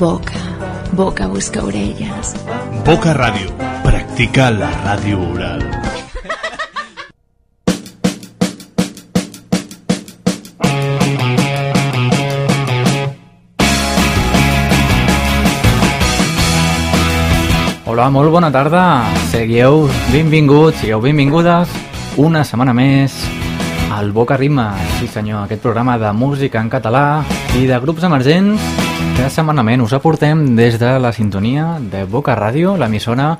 Boca, boca busca orelles. Boca Ràdio. Practica la ràdio oral. Hola, molt bona tarda. Seguiu benvinguts, sigueu benvingudes una setmana més al Boca Rima. Sí senyor, aquest programa de música en català i de grups emergents que setmanament us aportem des de la sintonia de Boca Ràdio, l'emissora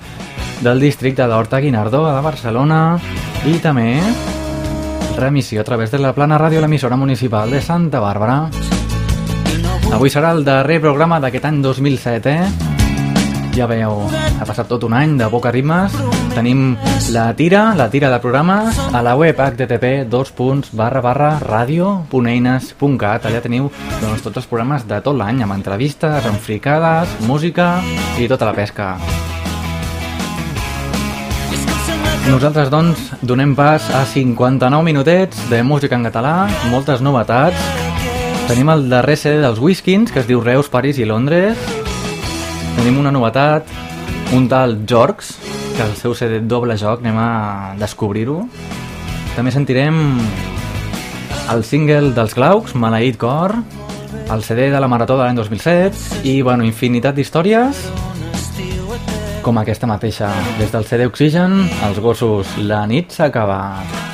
del districte d'Horta Guinardó de Barcelona i també remissió a través de la Plana Ràdio, l'emissora municipal de Santa Bàrbara. Avui serà el darrer programa d'aquest any 2007, eh? Ja veieu, ha passat tot un any de Boca Rimes. Tenim la tira, la tira de programes, a la web http radio.eines.cat. Allà teniu doncs, tots els programes de tot l'any, amb entrevistes, amb fricades, música i tota la pesca. Nosaltres, doncs, donem pas a 59 minutets de música en català, moltes novetats. Tenim el darrer CD dels Whiskins, que es diu Reus, París i Londres, tenim una novetat, un tal Jorgs, que el seu CD doble joc anem a descobrir-ho. També sentirem el single dels Glaucs, Maleït Cor, el CD de la Marató de l'any 2007 i, bueno, infinitat d'històries com aquesta mateixa. Des del CD Oxigen, els gossos, la nit s'ha acabat.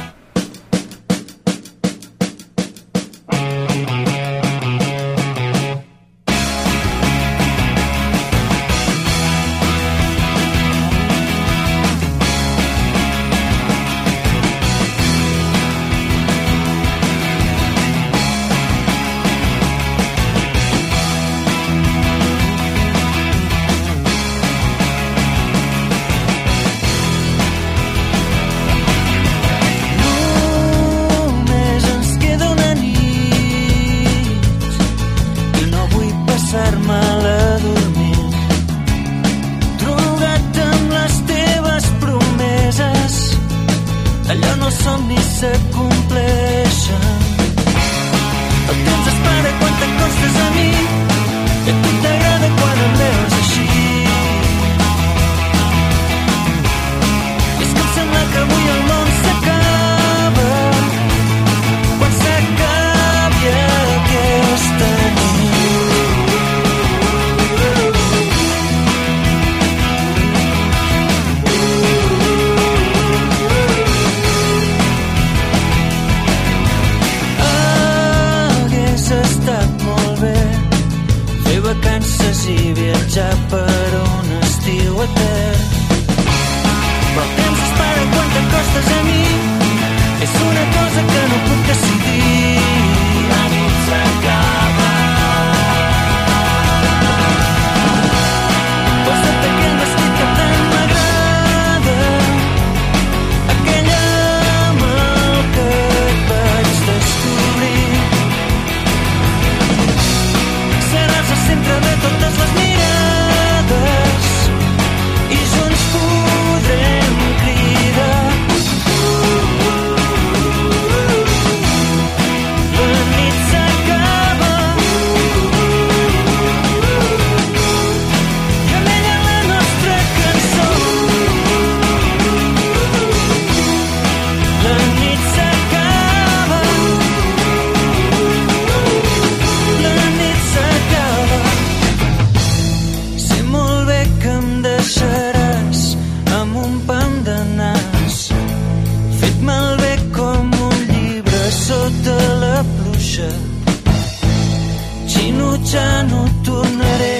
No tornaré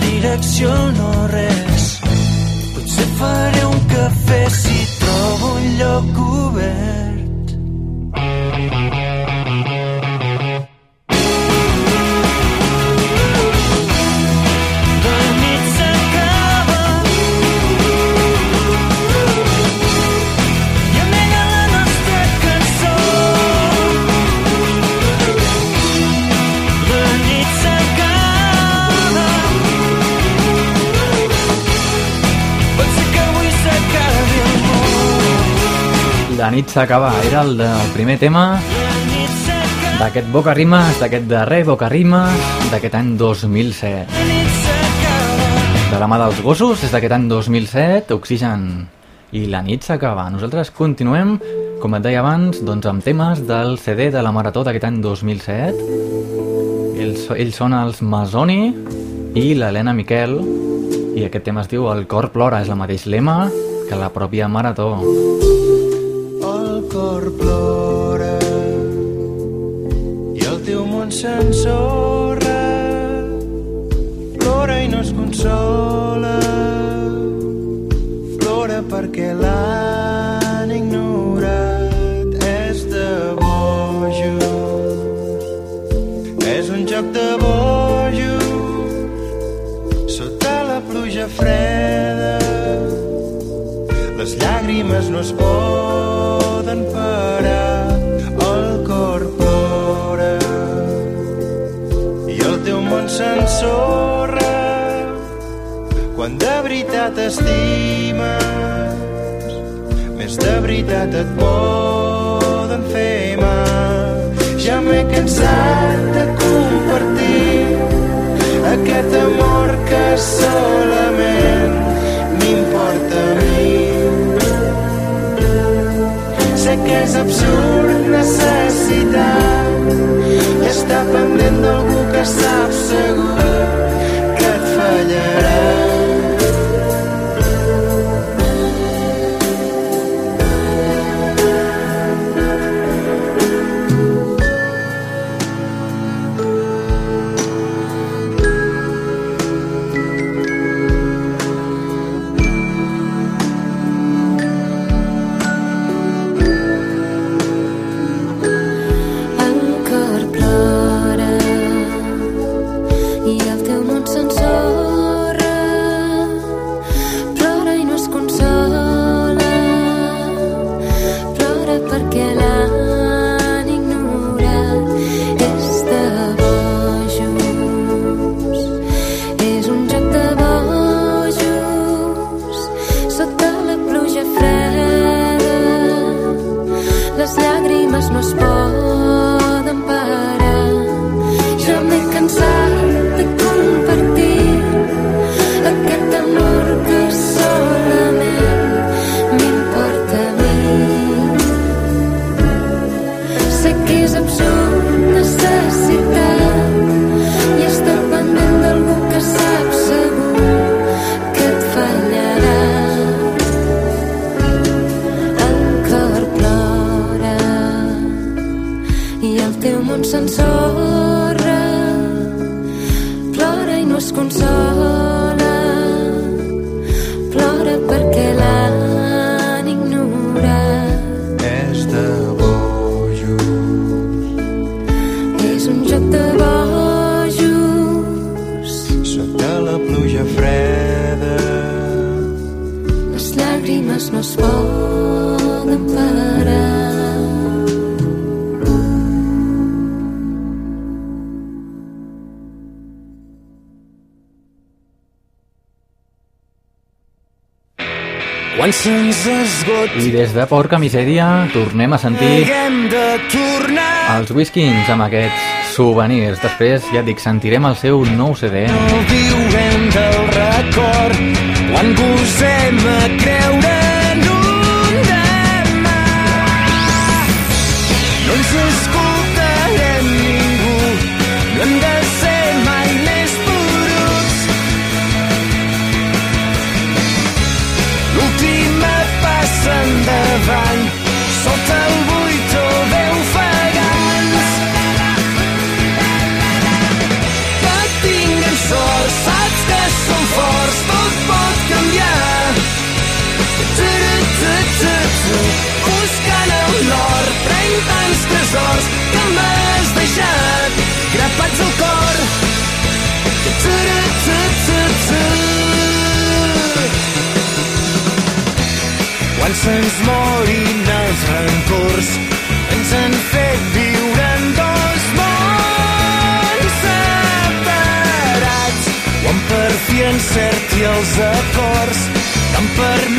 direcció no res. Potser faré un cafè si trobo un lloc obert La nit s'acaba, era el, el primer tema d'aquest Boca Rimes, d'aquest darrer Boca Rimes, d'aquest any 2007. De la mà dels gossos, des d'aquest any 2007, Oxigen i la nit s'acaba. Nosaltres continuem, com et deia abans, doncs amb temes del CD de la Marató d'aquest any 2007. Ells, ells són els Masoni i l'Helena Miquel, i aquest tema es diu El cor plora, és el mateix lema que la pròpia Marató. Cor plora i el teu món s'ensorra. Plora i no es consola. Plora perquè l'han ignorat. És de bojos és un joc de bojos sota la pluja freda les llàgrimes no es poden s'ensorra quan de veritat estimes, més de veritat et poden fer mal. Ja m'he cansat de compartir aquest amor que solament m'importa a mi. Sé que és absurd necessitar estar pendent d'algú que sap segur que et fallarà. I des de Porca Misèria tornem a sentir els Whiskins amb aquests souvenirs. Després, ja et dic, sentirem el seu nou CD. el viurem del record quan gosem a se'ns morin els rancors, ens han fet viure en dos mons separats. Quan per fi encerti els acords, que em permetin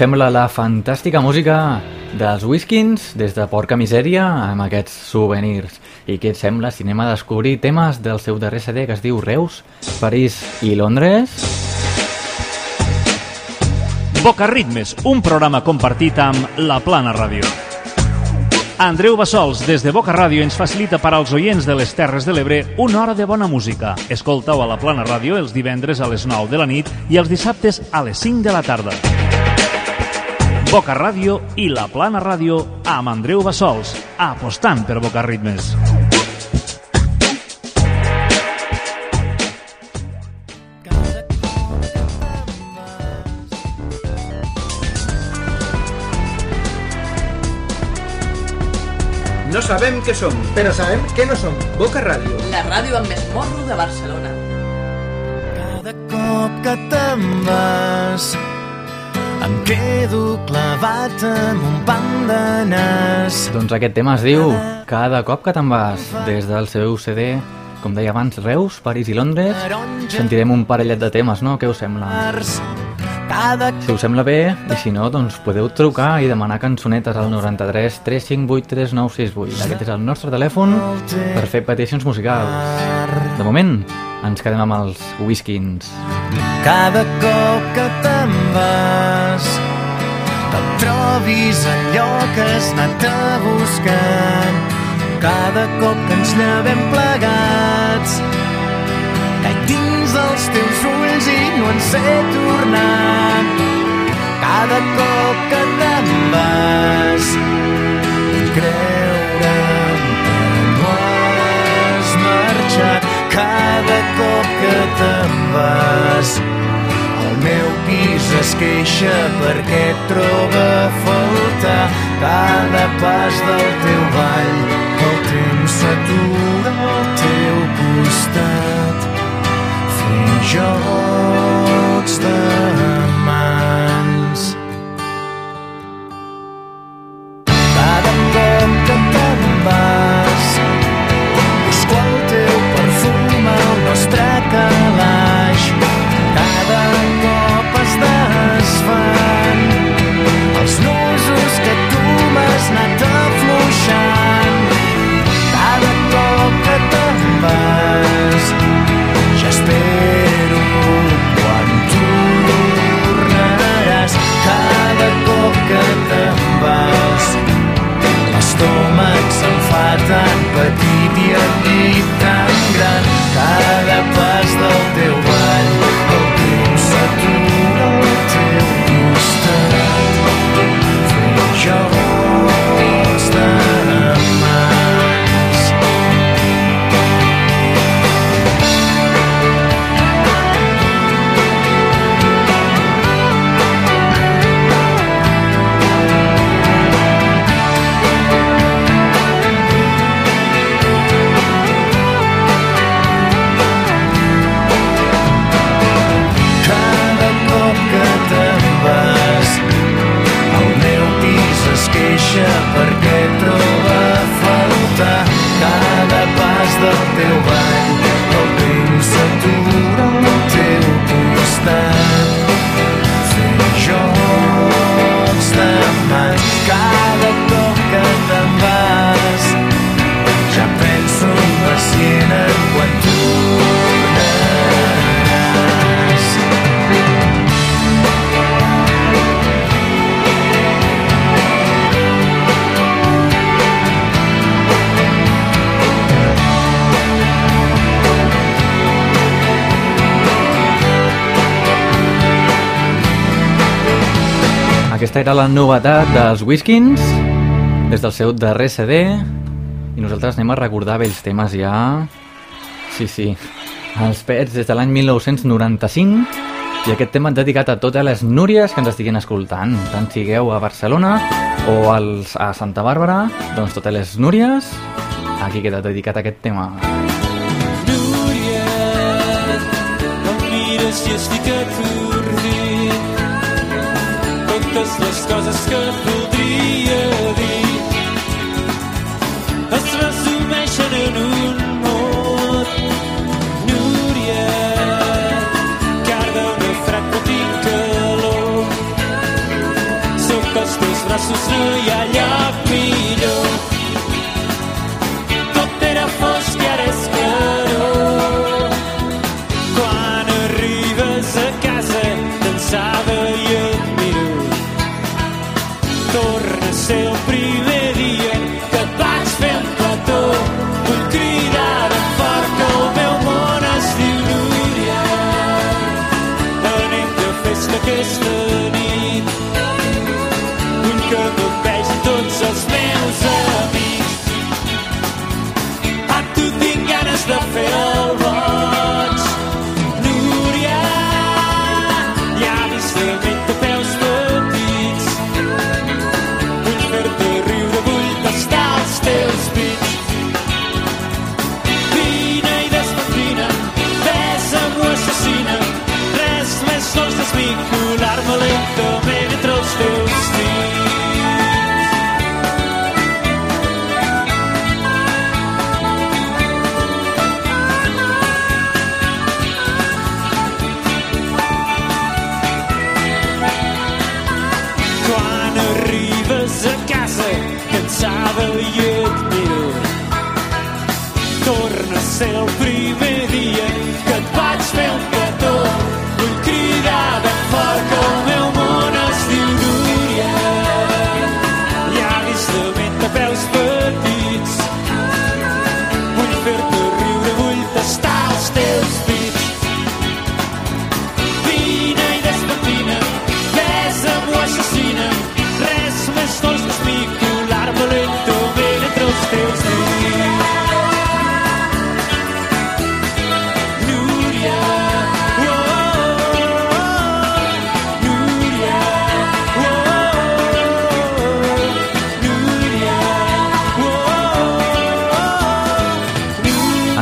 sembla la fantàstica música dels Whiskins des de Porca Misèria amb aquests souvenirs? I què et sembla si anem a descobrir temes del seu darrer CD que es diu Reus, París i Londres? Boca Ritmes, un programa compartit amb La Plana Ràdio. Andreu Bassols, des de Boca Ràdio, ens facilita per als oients de les Terres de l'Ebre una hora de bona música. Escoltau a La Plana Ràdio els divendres a les 9 de la nit i els dissabtes a les 5 de la tarda. Boca Ràdio i La Plana Ràdio amb Andreu Bassols, apostant per Boca Ritmes. No sabem què som, Però sabem que no som. Boca Ràdio. La ràdio amb més morro de Barcelona. Cada cop que te'n vas em quedo clavat en un pam de nas. Doncs aquest tema es diu Cada cop que te'n vas, des del seu CD, com deia abans, Reus, París i Londres. Sentirem un parellet de temes, no? Què us sembla? Cada Si us sembla bé, i si no, doncs podeu trucar i demanar cançonetes al 93 358 3968. Aquest és el nostre telèfon per fer peticions musicals. De moment, ens quedem amb els Whiskins. Cada cop que te'n vas et trobis allò que has anat a buscar cada cop que ens llevem plegats caic dins dels teus ulls i no en sé tornar cada cop que te'n vas vull cada cop que te'n vas el meu pis es queixa perquè et troba a faltar cada pas del teu ball. El temps s'atura al teu costat fent jocs de se'm fa tan petit i Era la novetat dels Whiskins des del seu darrer CD i nosaltres anem a recordar vells temes ja. Sí, sí els Pets des de l'any 1995 i aquest tema dedicat a totes les Núries que ens estiguin escoltant. Tant sigueu a Barcelona o als, a Santa Bàrbara doncs totes les Núries aquí queda dedicat aquest tema. Núria, no mires i estic atordit totes les coses que et voldria dir es resumeixen en un mot. Núria, carda un fred no tinc calor. Sota els teus braços no hi ha lloc millor. destiny. Une cœur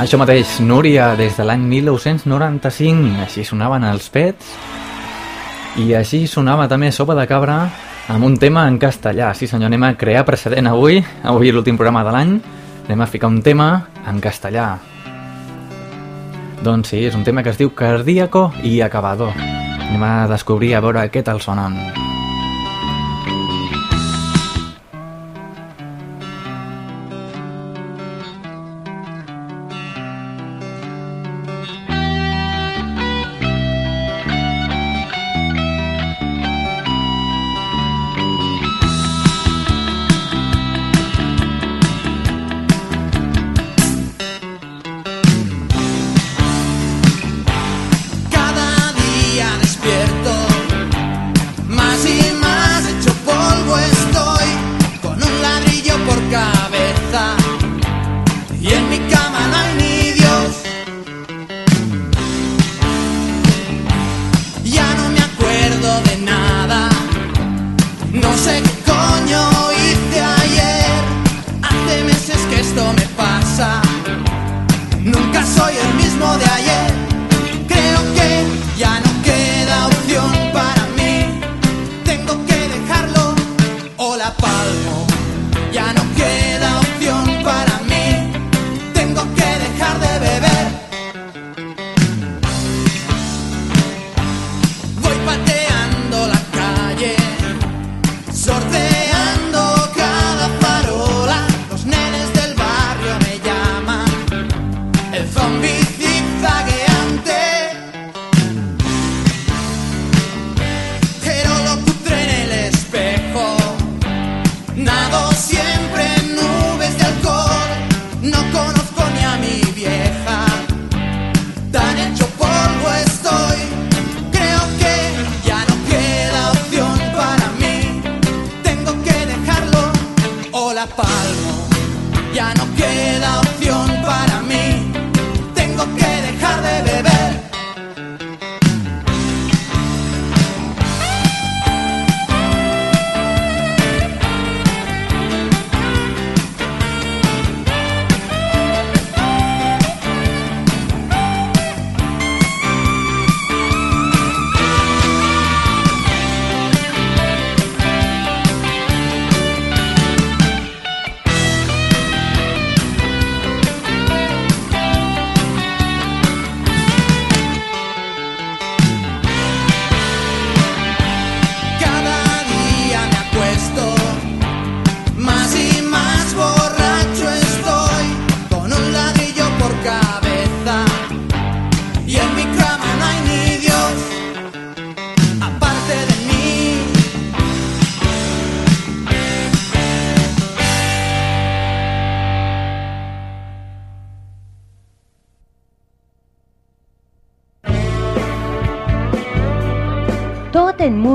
Això mateix, Núria, des de l'any 1995, així sonaven els pets, i així sonava també Sopa de Cabra, amb un tema en castellà. Sí senyor, anem a crear precedent avui, avui l'últim programa de l'any, anem a ficar un tema en castellà. Doncs sí, és un tema que es diu Cardíaco i Acabador. Anem a descobrir a veure què tal sonen.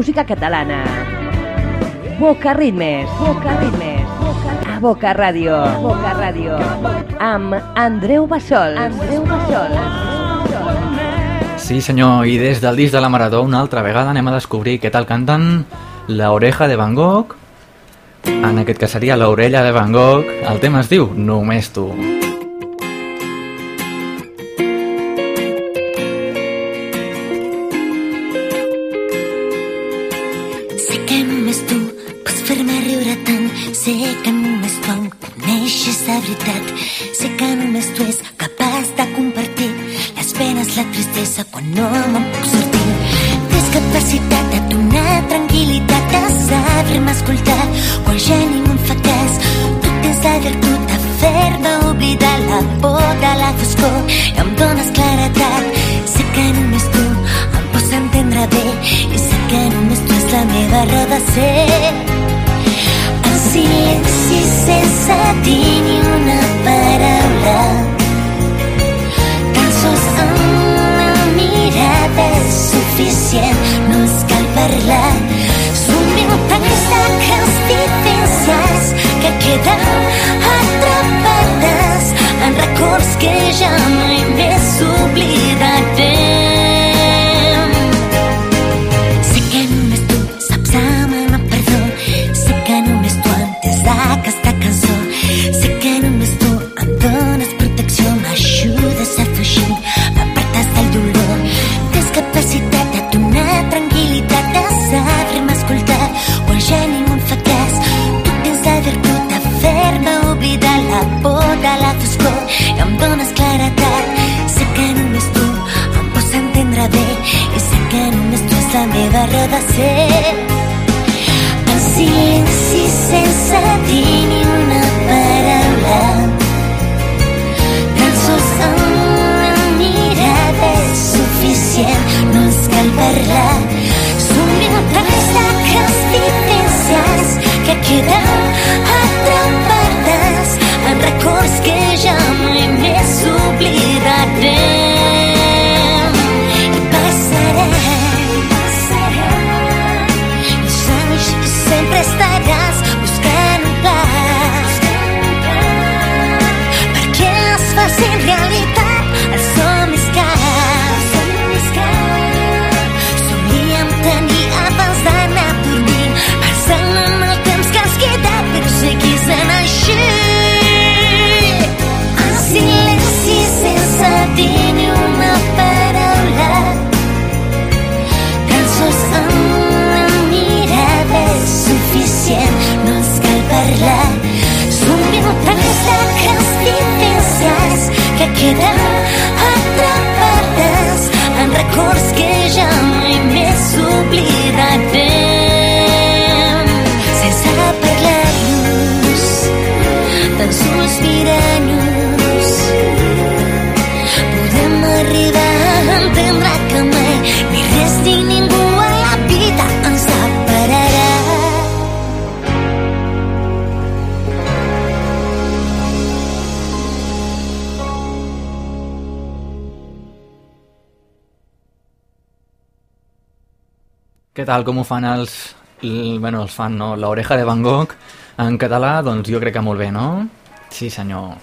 música catalana. Boca Ritmes, Boca Ritmes, a Boca Ràdio, Boca Ràdio, amb Andreu Bassol. Andreu Bassol. Sí senyor, i des del disc de la Marató una altra vegada anem a descobrir què tal canten La Oreja de Van Gogh, en aquest cas seria L'Orella de Van Gogh, el tema es diu Només tu. Només tu. Què tal, com ho fan els... Bueno, els fan, no? La de Van Gogh en català, doncs jo crec que molt bé, no? Sí, senyor.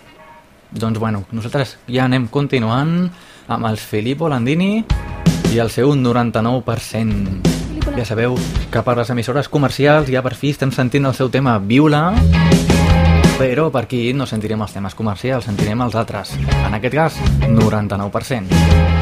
Doncs bueno, nosaltres ja anem continuant amb els Filippo Landini i el seu 99%. Ja sabeu que per les emissores comercials ja per fi estem sentint el seu tema Viula, però per aquí no sentirem els temes comercials, sentirem els altres. En aquest cas, 99%.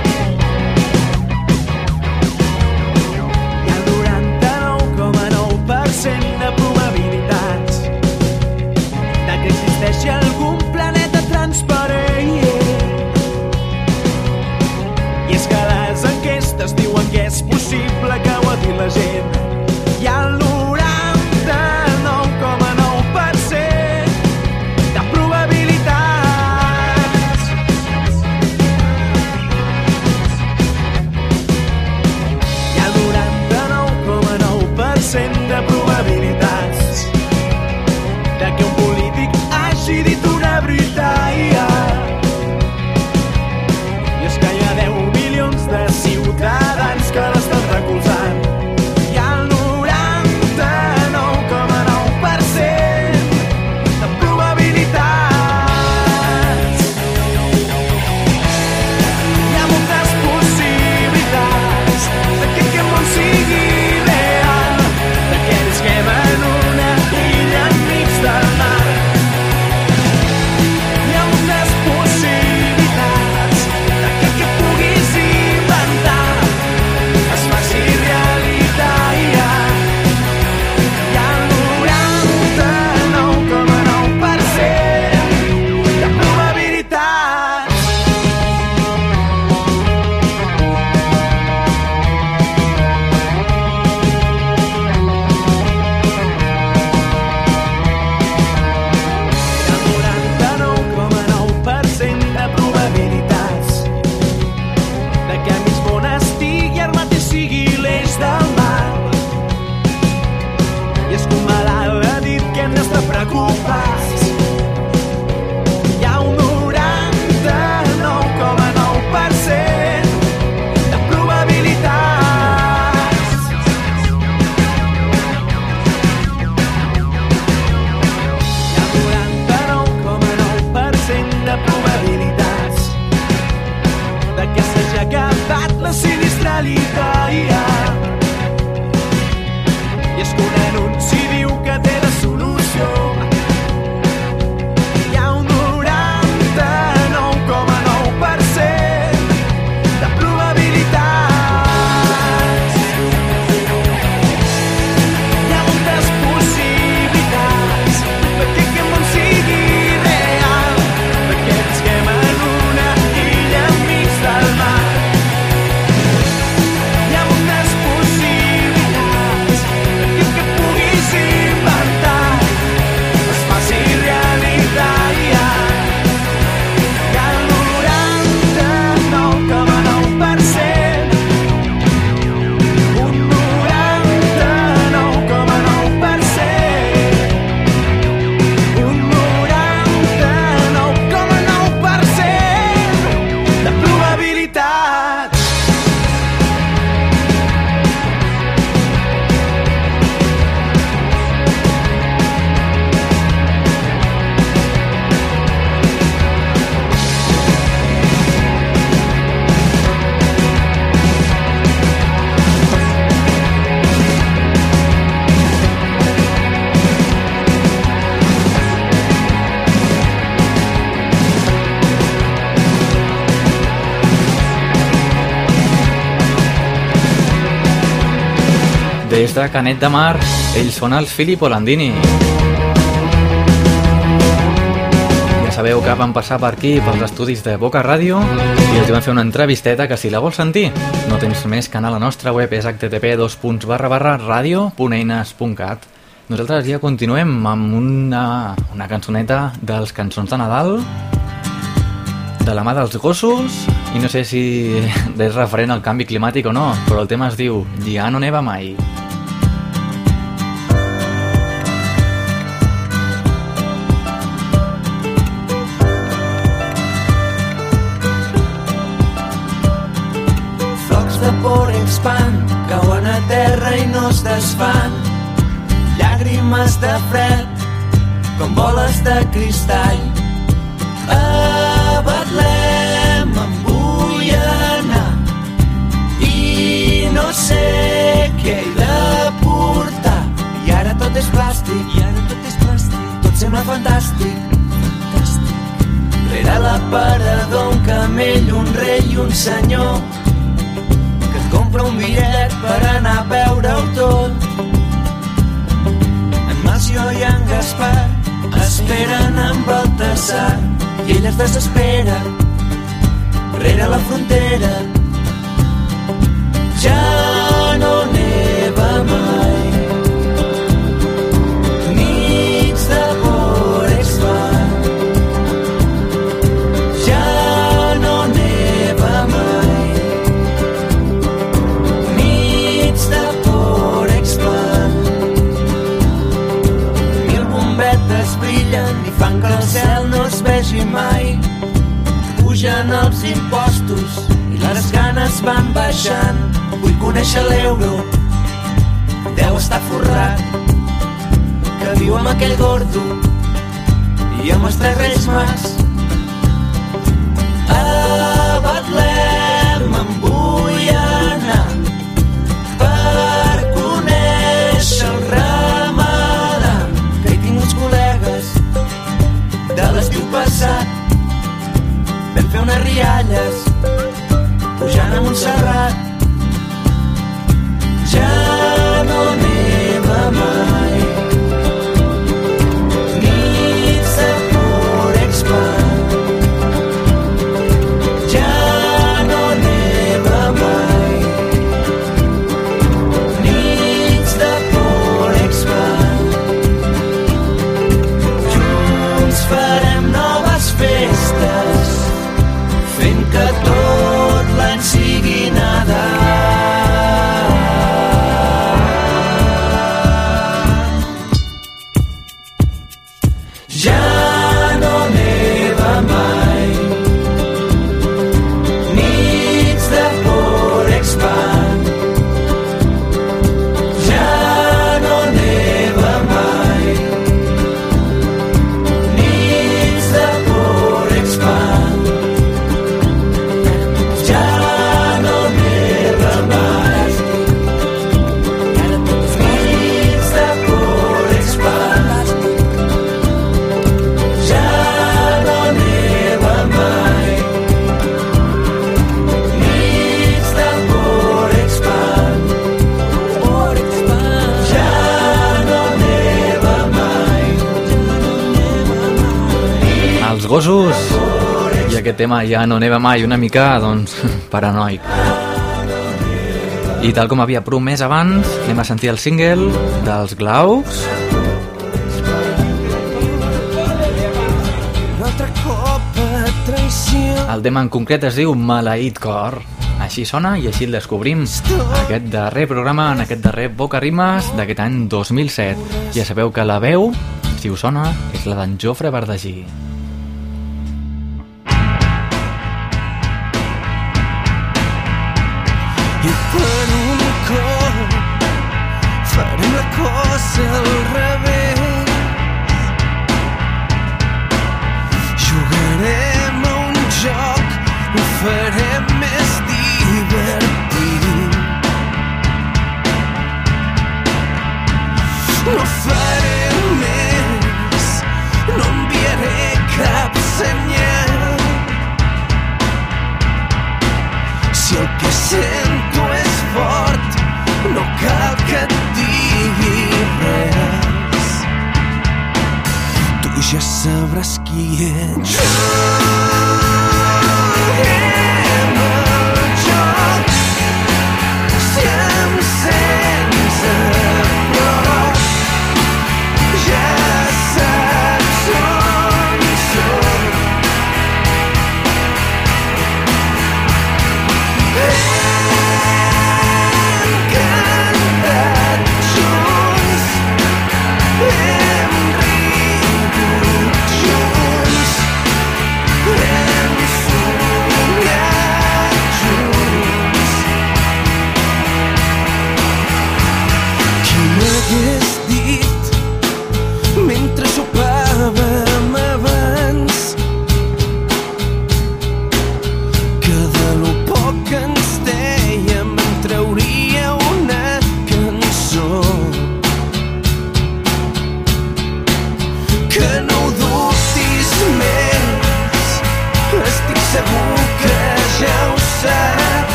Des de Canet de Mar, ells són els Filippo Landini. Ja sabeu que van passar per aquí, pels estudis de Boca Ràdio, i els van fer una entrevisteta que si la vols sentir no tens més que anar a la nostra web, és http://radio.eines.cat. Nosaltres ja continuem amb una, una cançoneta dels cançons de Nadal, de la mà dels gossos, i no sé si és referent al canvi climàtic o no, però el tema es diu Ja no neva mai. Por expand, cauen a terra i no es desfan. Llàgrimes de fred, com boles de cristall. A Betlem em vull anar i no sé què he de portar. I ara tot és plàstic, i ara tot és plàstic. Tot sembla fantàstic, fantàstic. Rere l'aparador un camell, un rei i un senyor compra un bitllet per anar a veure-ho tot. En Macio i en Gaspar esperen amb Baltasar i ell es desespera rere la frontera. Ja no neva mai Pugen els impostos i les ganes van baixant. Vull conèixer l'euro, deu estar forrat. Que viu amb aquell gordo i amb els tres reis mas. Unes rialles pujant a Montserrat aquest tema ja no neva mai una mica, doncs, paranoic. I tal com havia promès abans, anem a sentir el single dels Glaucs. El tema en concret es diu Maleït Cor. Així sona i així el descobrim aquest darrer programa, en aquest darrer Boca Rimes d'aquest any 2007. Ja sabeu que la veu, si us sona, és la d'en Jofre Verdagí. La cosa al revés. Jugarem a un joc ho farem més no faré més no enviaré cap senyal. Si el que sento és fort no cal que et Tu já sabrás quién.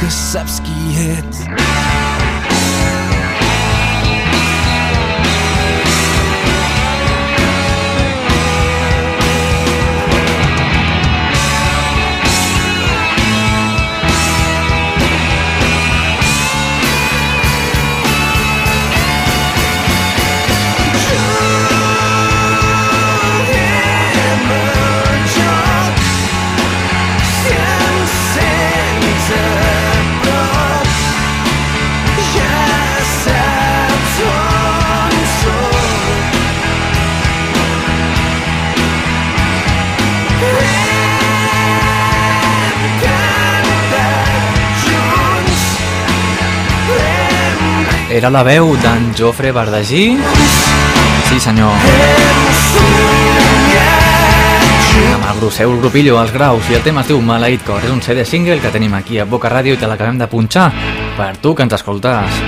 Que saps Era la veu d'en Jofre Verdagí. Sí, senyor. Amb el grosseu el grupillo, els graus, i el tema es diu Maleït Cor. És un CD single que tenim aquí a Boca Ràdio i te l'acabem de punxar per tu que ens escoltes.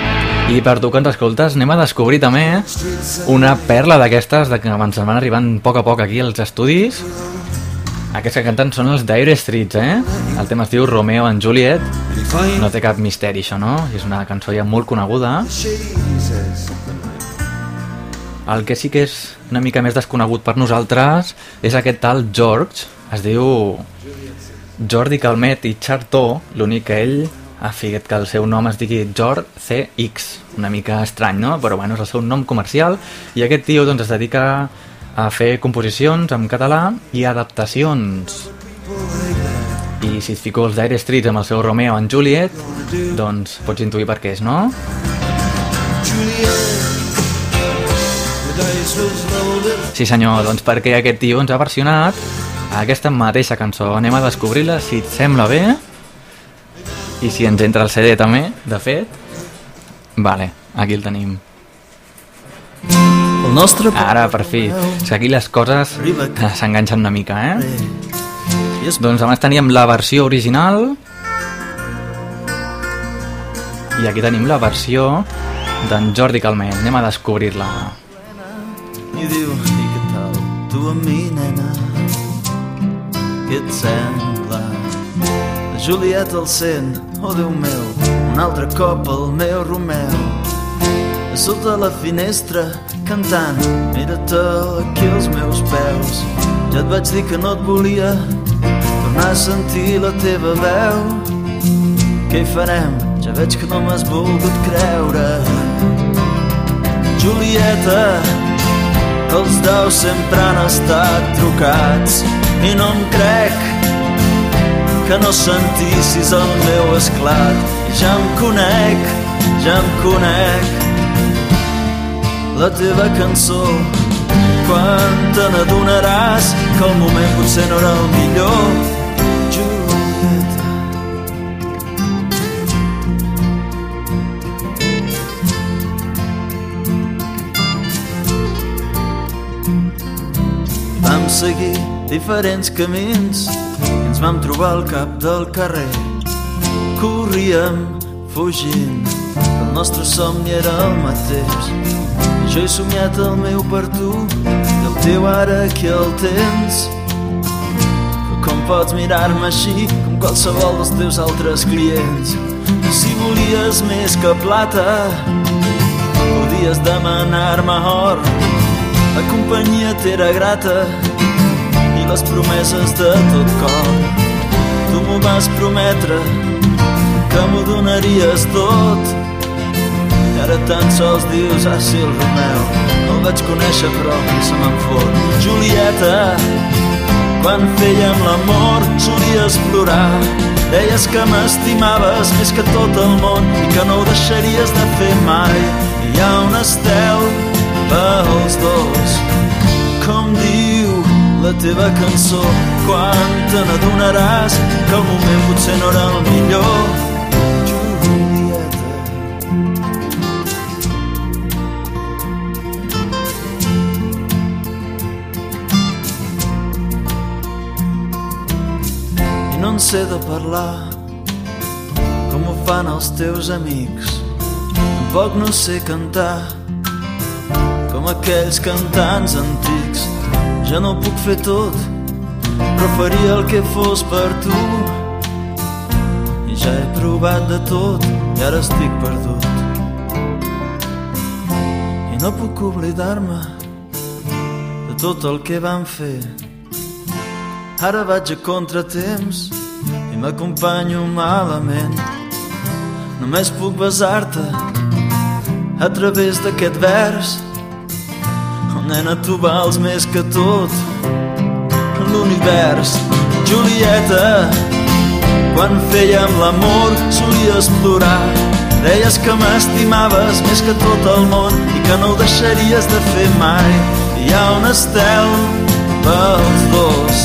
I per tu que ens escoltes anem a descobrir també una perla d'aquestes que ens van arribant a poc a poc aquí als estudis. Aquests que canten són els Dire Streets, eh? El tema es diu Romeo and Juliet. No té cap misteri, això, no? És una cançó ja molt coneguda. El que sí que és una mica més desconegut per nosaltres és aquest tal George. Es diu Jordi Calmet i Chartó. L'únic que ell ha ficat que el seu nom es digui George CX. Una mica estrany, no? Però bueno, és el seu nom comercial. I aquest tio doncs, es dedica a fer composicions en català i adaptacions. I si et fico els Dire Streets amb el seu Romeo en Juliet, doncs pots intuir per què és, no? Sí senyor, doncs perquè aquest tio ens ha versionat aquesta mateixa cançó. Anem a descobrir-la, si et sembla bé. I si ens entra el CD també, de fet. Vale, aquí el tenim. El nostre... Ara, per fi. És que aquí les coses s'enganxen una mica, eh? Doncs abans teníem la versió original i aquí tenim la versió d'en Jordi Calment. Anem a descobrir-la. I diu, i què tal, tu amb mi, nena? Què et sembla? La Julieta el sent, oh Déu meu, un altre cop el meu Romeu. A sota la finestra, cantant, mira't aquí als meus peus. Ja et vaig dir que no et volia tornar a sentir la teva veu. Què hi farem? Ja veig que no m'has volgut creure. Julieta, els daus sempre han estat trucats i no em crec que no sentissis el meu esclat. Ja em conec, ja em conec la teva cançó. Quan te n'adonaràs que el moment potser no era el millor, Vam seguir diferents camins i ens vam trobar al cap del carrer. Corríem fugint, el nostre somni era el mateix. I jo he somiat el meu per tu i el teu ara que el tens. Però com pots mirar-me així com qualsevol dels teus altres clients? Si volies més que plata, podies demanar-me or. La companyia t'era grata i les promeses de tot cor. Tu m'ho vas prometre que m'ho donaries tot. I ara tan sols dius, ah sí, el Romeu el vaig conèixer però se me'n fot Julieta quan fèiem l'amor solies plorar. Deies que m'estimaves més que tot el món i que no ho deixaries de fer mai. Hi ha un estel pels dos com diu la teva cançó quan te n'adonaràs que el moment potser no era el millor? No sé de parlar com ho fan els teus amics. Tampoc no sé cantar com aquells cantants antics. Ja no puc fer tot, però faria el que fos per tu. I Ja he provat de tot i ara estic perdut. I no puc oblidar-me de tot el que vam fer. Ara vaig a contratemps i m'acompanyo malament. Només puc besar-te a través d'aquest vers. Nena, tu vals més que tot l'univers. Julieta, quan fèiem l'amor solies plorar. Deies que m'estimaves més que tot el món i que no ho deixaries de fer mai. Hi ha un estel pels dos,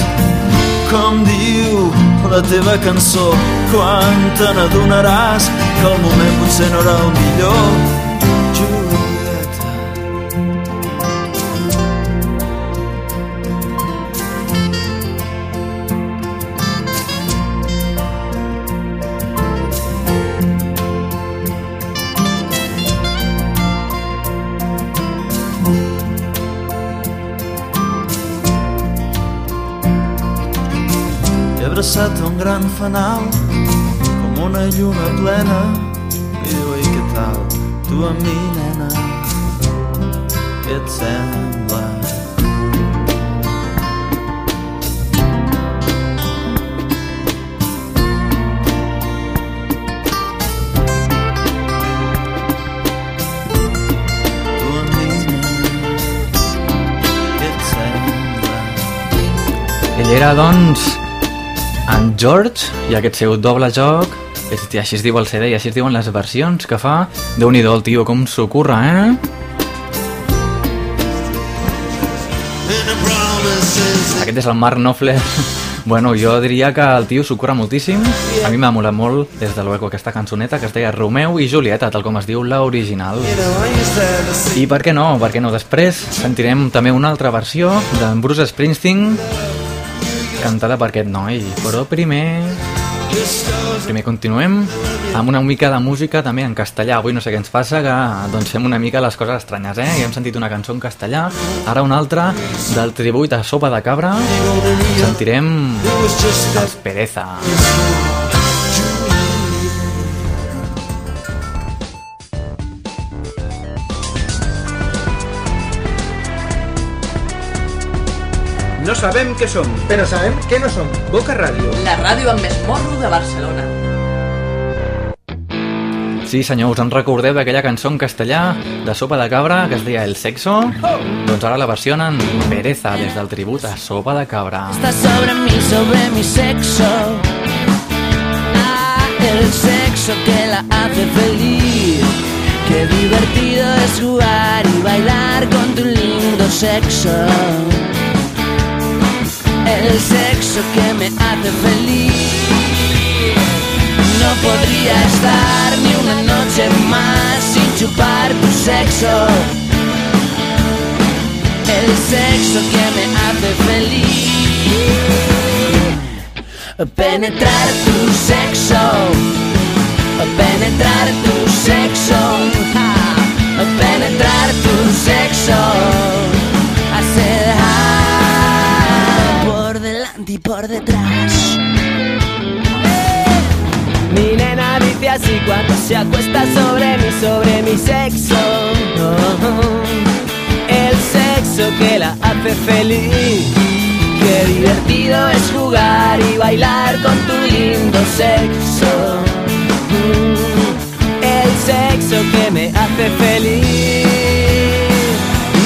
com diu la teva cançó. Quan te n'adonaràs que el moment potser no era el millor. Gran fanal com una lluna plena i diu, ei, què tal? Tu a mi, nena, què et sembla? Era, doncs, en George i aquest seu doble joc és, així es diu el CD i així es diuen les versions que fa déu nhi el tio, com s'ho curra, eh? Aquest és el Mark Knopfler Bueno, jo diria que el tio s'ho curra moltíssim A mi m'ha molat molt des de l'eco aquesta cançoneta que es deia Romeu i Julieta, tal com es diu l'original I per què no? Per què no? Després sentirem també una altra versió d'en Bruce Springsteen cantada per aquest noi. Però primer... Primer continuem amb una mica de música també en castellà. Avui no sé què ens passa, que doncs fem una mica les coses estranyes, eh? I hem sentit una cançó en castellà, ara una altra del tribut a Sopa de Cabra. Sentirem els Pereza. No sabem què som, però sabem què no som. Boca Ràdio. La ràdio amb més morro de Barcelona. Sí, senyor, us en recordeu d'aquella cançó en castellà de Sopa de Cabra que es deia El Sexo? Doncs ara la versionen Pereza des del tribut a Sopa de Cabra. Está sobre mí, sobre mi sexo. Ah, el sexo que la hace feliz. Qué divertido es jugar y bailar con tu lindo sexo. El sexo que me hace feliz. No podría estar ni una noche más sin chupar tu sexo. El sexo que me hace feliz. Penetrar tu sexo. Penetrar tu sexo. Detrás. Mi nena dice así cuando se acuesta sobre mí, sobre mi sexo. El sexo que la hace feliz. Qué divertido es jugar y bailar con tu lindo sexo. Mm, El sexo que me hace feliz.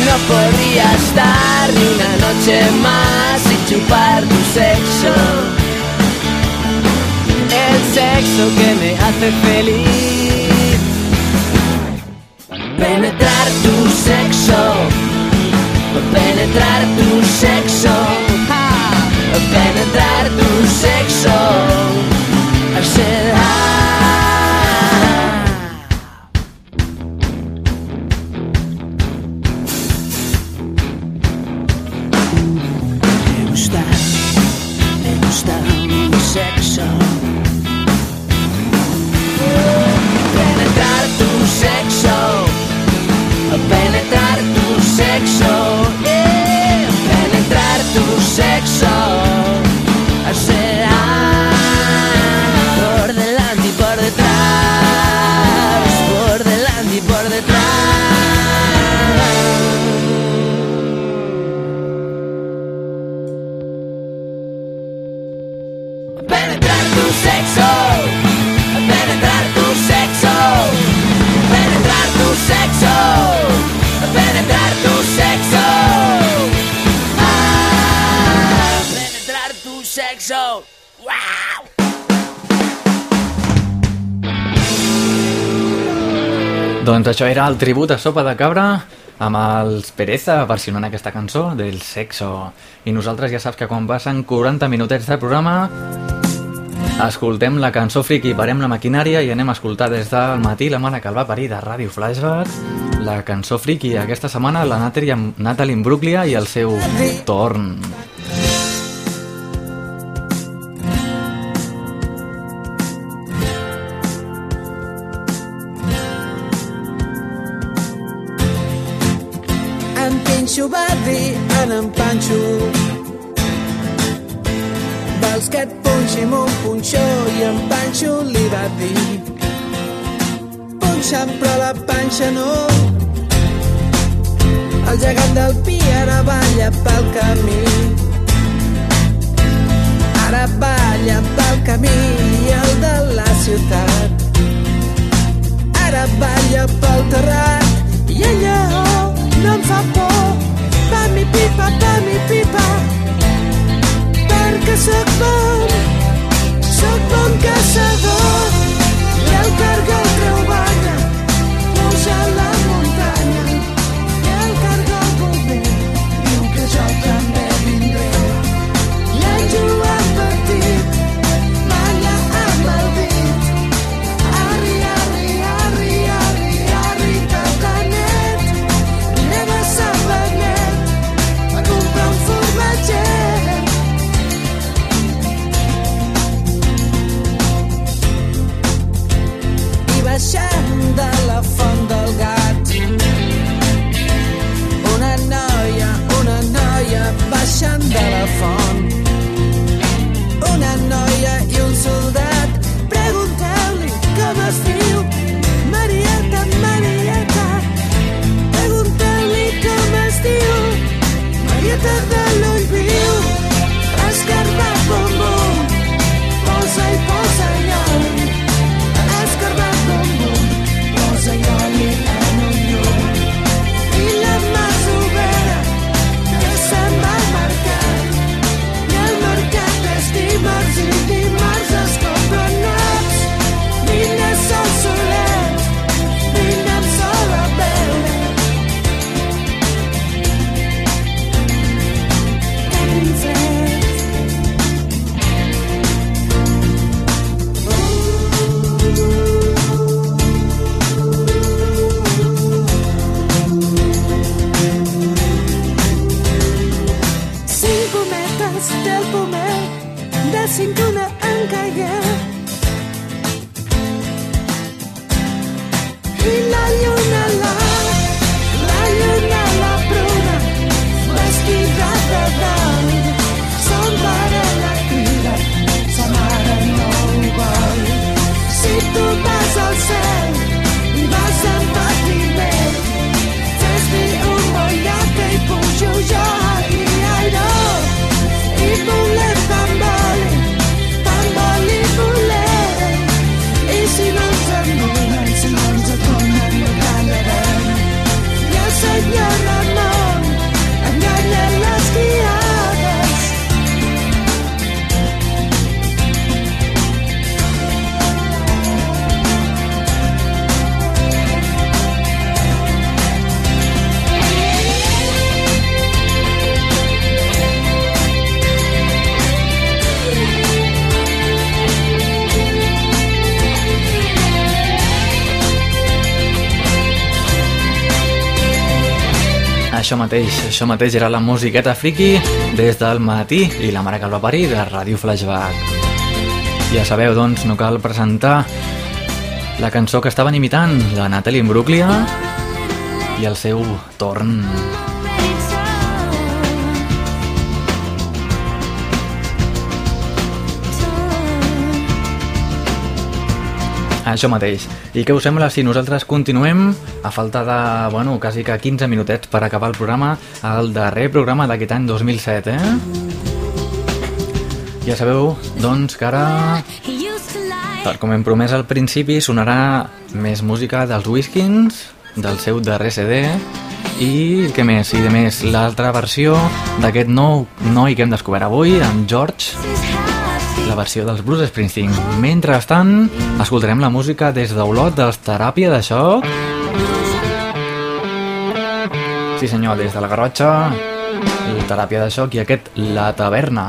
No podría estar ni una noche más sin chupar tu sexo. El sexo que me hace feliz. Penetrar tu sexo, penetrar tu sexo, penetrar tu sexo. Doncs això era el tribut a Sopa de Cabra amb els Pereza versionant aquesta cançó del sexo. I nosaltres ja saps que quan passen 40 minutets de programa escoltem la cançó friki, parem la maquinària i anem a escoltar des del matí la mare que el va parir de Ràdio Flashback la cançó friki. Aquesta setmana la Natalie, Natalie Imbruglia i el seu torn. En Panxo. Vols que et punxi amb un punxó i en Panxo li va dir Punxa'm però la panxa no. El gegant del pi ara balla pel camí. Ara balla pel camí i el de la ciutat. Ara balla pel terrat i lleó no em fa por. Pipa, pa mi pipa, perquè sóc bon, sóc bon caçador. I el cargol mateix, això mateix era la musiqueta friki des del matí i la mare que el va parir de Ràdio Flashback. Ja sabeu, doncs, no cal presentar la cançó que estaven imitant, la Natalie Imbruglia i el seu torn. Això mateix. I què us sembla si nosaltres continuem a falta de, bueno, quasi que 15 minutets per acabar el programa, el darrer programa d'aquest any 2007, eh? Ja sabeu, doncs, que ara, tal com hem promès al principi, sonarà més música dels Whiskins, del seu darrer CD, i què més? I de més, l'altra versió d'aquest nou noi que hem descobert avui, en George, la versió dels Bruce Springsteen. Mentrestant, escoltarem la música des d'Olot dels Teràpia de Xoc Sí senyor, des de la Garrotxa, la teràpia de xoc i aquest La Taverna.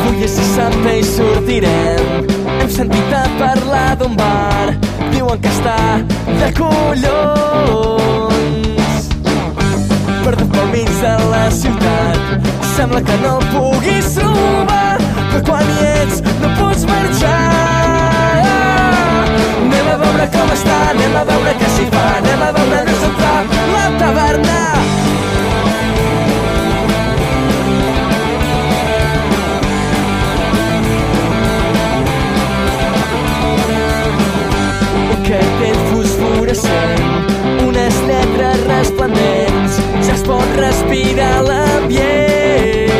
Avui és dissabte i sortirem. Hem sentit a parlar d'un bar. Diuen que està de collons. Perdut pel mig de la ciutat. Sembla que no el puguis trobar. Però quan hi ets no pots marxar. Anem a veure com està, anem a veure què s'hi fa, anem a veure nos entrar la taverna. aquest vell fosforescent, unes lletres resplendents, respirar l'ambient.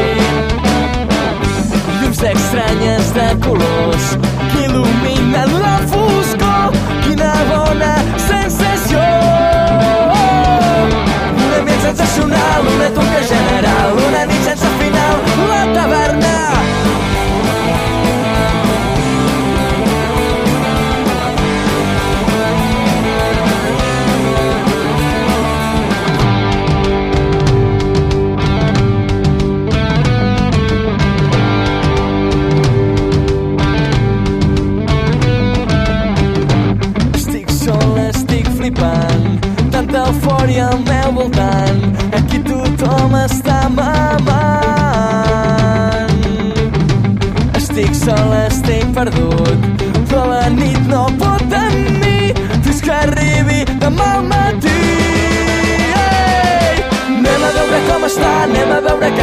Llums estranyes de colors que il·luminen la foscor, quina bona sensació! Un ambient sensacional, una toca general, una nit sense final, la taverna!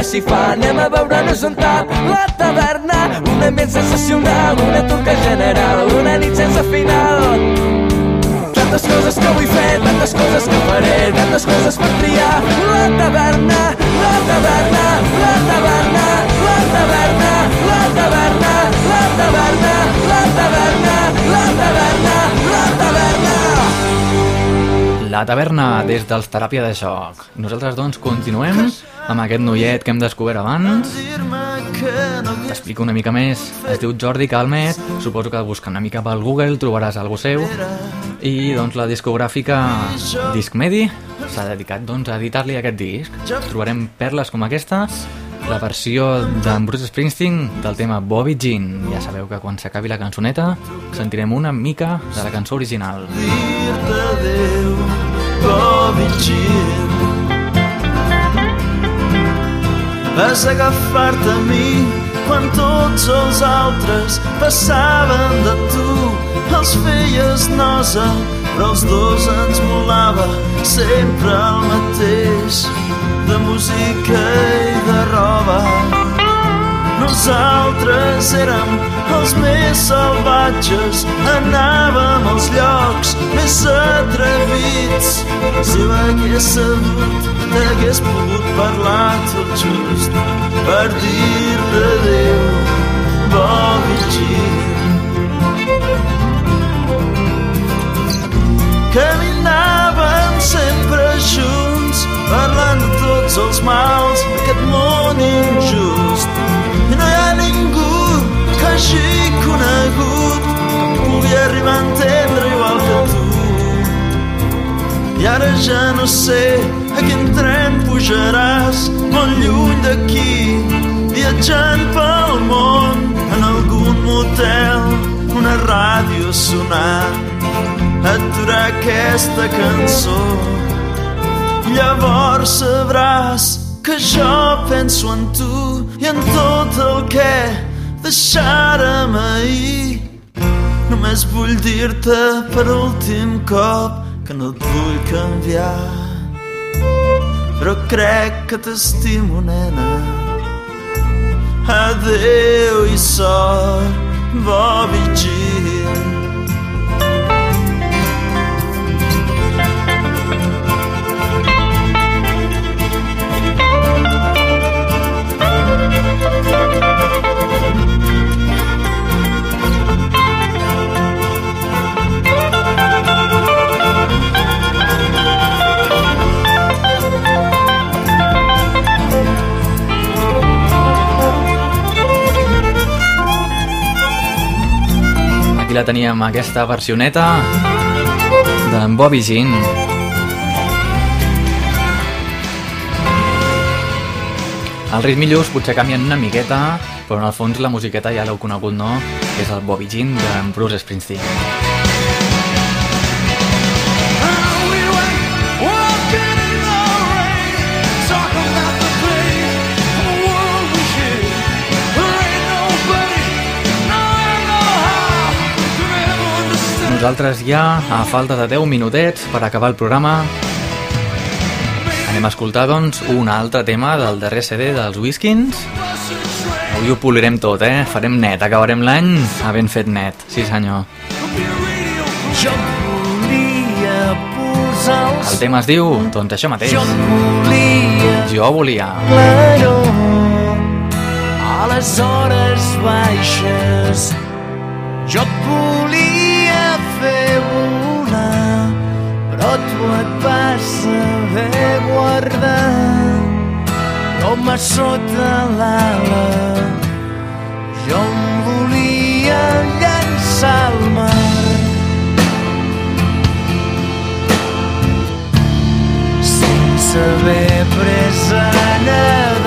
S'hi fa, anem a veure-nos on tap la taverna, un ambient sensacional, una turca general, una nit sense final. Tantes coses que vull fer, tantes coses que faré, tantes coses per triar. La taverna, la taverna, la taverna, la taverna, la taverna, la taverna, la taverna, la taverna, la taverna. La taverna des dels Teràpia de Xoc. Nosaltres, doncs, continuem amb aquest noiet que hem descobert abans. T'explico una mica més. Es diu Jordi Calmet. Suposo que buscant una mica pel Google trobaràs algú seu. I, doncs, la discogràfica Discmedi s'ha dedicat, doncs, a editar-li aquest disc. Trobarem perles com aquesta, la versió d'en Bruce Springsteen del tema Bobby Jean. Ja sabeu que quan s'acabi la cançoneta sentirem una mica de la cançó original. dir-te adéu, Bobby Jean. Vas agafar-te a mi quan tots els altres passaven de tu. Els feies nosa, però els dos ens molava sempre el mateix de música i de roba. Nosaltres érem els més salvatges, anàvem als llocs més atrevits. Si ho hagués sabut, t'hagués pogut parlar tot just per dir-te adéu, Bobby Jean. Caminàvem sempre junts, parlant tots els mals d'aquest món conegut que pugui arribar a entendre igual que tu. I ara ja no sé a quin tren pujaràs molt lluny d'aquí, viatjant pel món en algun motel, una ràdio sonant aturar aquesta cançó. Llavors sabràs que jo penso en tu i en tot el que deixàrem ahir. Només vull dir-te per últim cop que no et vull canviar. Però crec que t'estimo, nena. Adéu i sort, Bobby Jean. La teníem aquesta versioneta d'en Bobby Jean. Els ritmillos potser canvien una miqueta, però en el fons la musiqueta ja l'heu conegut, no? És el Bobby Jean d'en Bruce Springsteen. Nosaltres ja, a falta de 10 minutets per acabar el programa, anem a escoltar, doncs, un altre tema del darrer CD dels Whiskins. Avui ho polirem tot, eh? Farem net, acabarem l'any havent fet net. Sí, senyor. Jo volia posar El tema es diu, doncs això mateix. Jo volia Jo volia. claror a les hores baixes. Jo et volia tu et vas saber guardar com a sota l'ala. Jo em volia llançar al mar sense haver pres a nedar,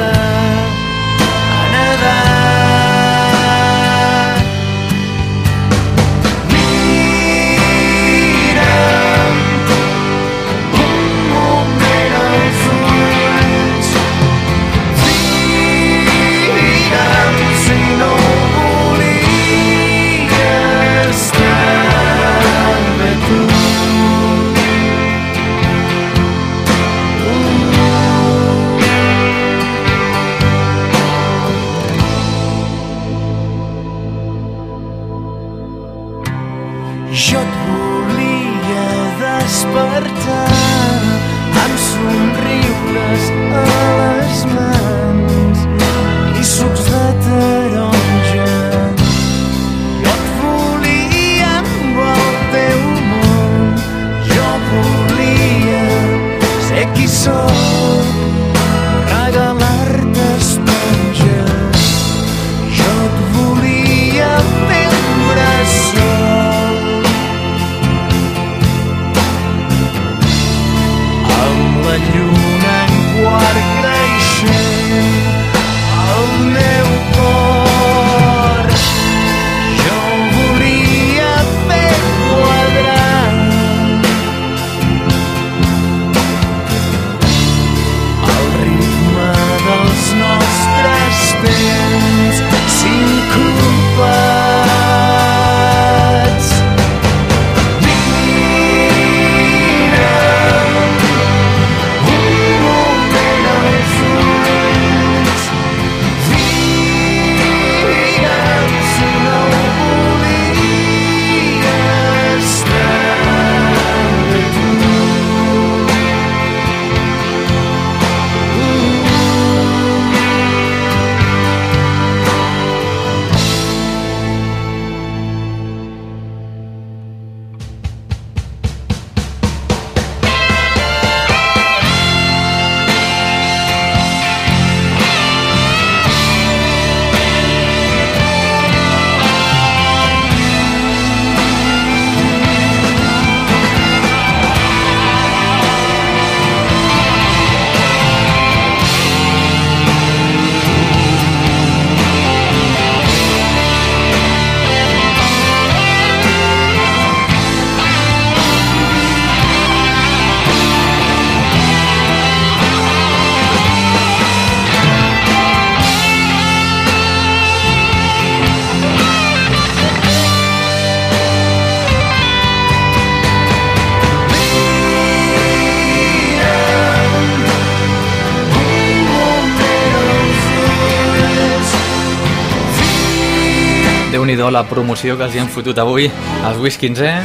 promoció que els hi han fotut avui als Whiskins, eh?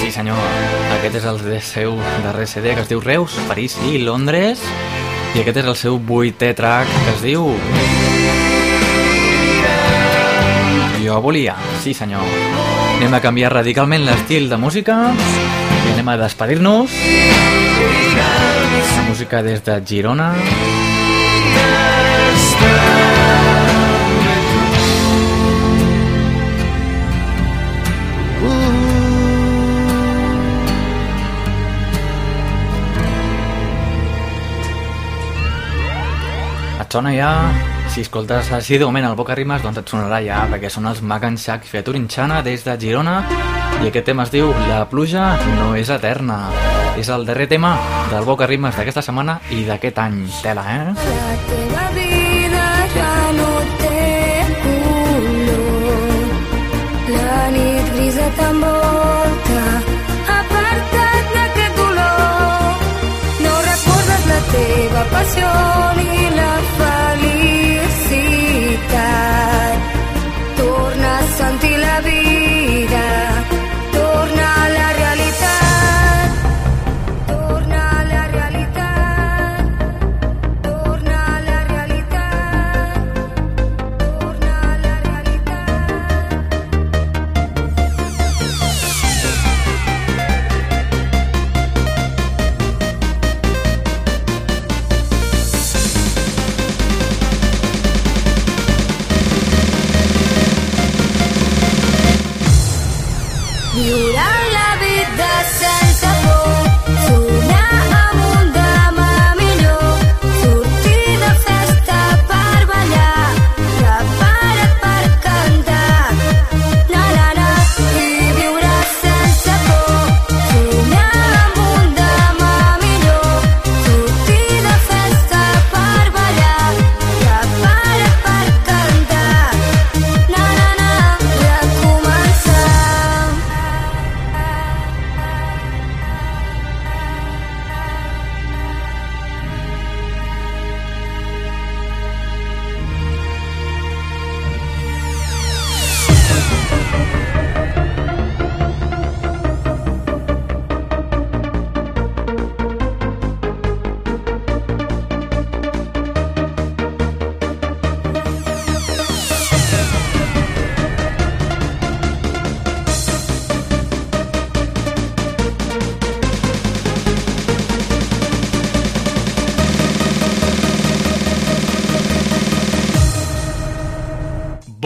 Sí, senyor, aquest és el de seu darrer CD que es diu Reus, París i Londres. I aquest és el seu vuitè track que es diu Jo volia, sí senyor. Anem a canviar radicalment l'estil de música i anem a despedir-nos. Música des de Girona sona ja, si escoltes així de moment el Boca Rimes, doncs et sonarà ja, perquè són els Magan Shack Featurinxana des de Girona, i aquest tema es diu La pluja no és eterna. És el darrer tema del Boca Rimes d'aquesta setmana i d'aquest any. Tela, eh? La teva vida ja no té color. La nit grisa t'envolta, aparta't d'aquest dolor. No recordes la teva passió ni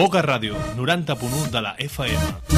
Boca Ràdio, 90.1 de la FM.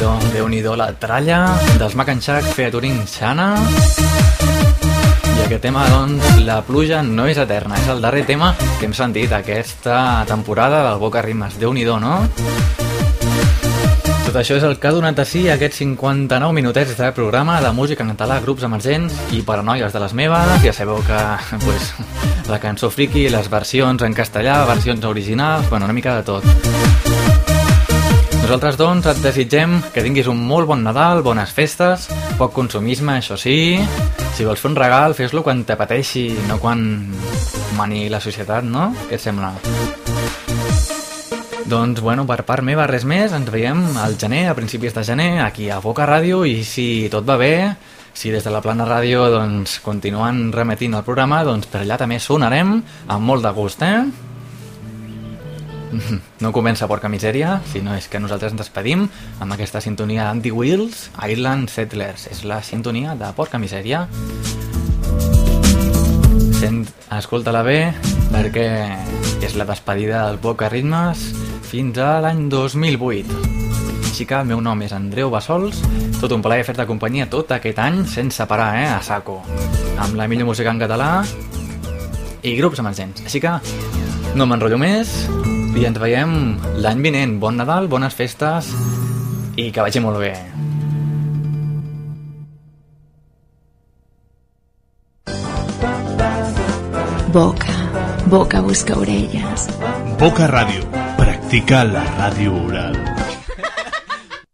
Déu-n'hi-do, déu nhi déu la tralla dels Mac and Shack featuring Xana. I aquest tema, doncs, la pluja no és eterna. És el darrer tema que hem sentit aquesta temporada del Boca Rimes. déu nhi no? Tot això és el que ha donat a si aquests 59 minutets de programa de música en català, grups emergents i paranoies de les meves. Ja sabeu que pues, la cançó friki, les versions en castellà, versions originals, bueno, una mica de tot. Nosaltres, doncs, et desitgem que tinguis un molt bon Nadal, bones festes, poc consumisme, això sí, Si vols fer un regal, fes-lo quan te pateixi, no quan mani la societat, no? Què et sembla? Doncs, bueno, per part meva res més, ens veiem al gener, a principis de gener, aquí a Boca Ràdio, i si tot va bé, si des de la plana ràdio doncs, continuen remetint el programa, doncs per allà també sonarem amb molt de gust, eh? No comença porca misèria, sinó és que nosaltres ens despedim amb aquesta sintonia d'Andy Wheels, Island Settlers. És la sintonia de porca misèria. Sent, escolta-la bé, perquè és la despedida del Boca Ritmes fins a l'any 2008. Així que el meu nom és Andreu Bassols, tot un plaer fer-te companyia tot aquest any sense parar, eh, a saco, amb la millor música en català i grups emergents. Així que no m'enrotllo més, i ens veiem l'any vinent. Bon Nadal, bones festes i que vagi molt bé. Boca, boca busca orelles. Boca Ràdio. Practica la ràdio oral.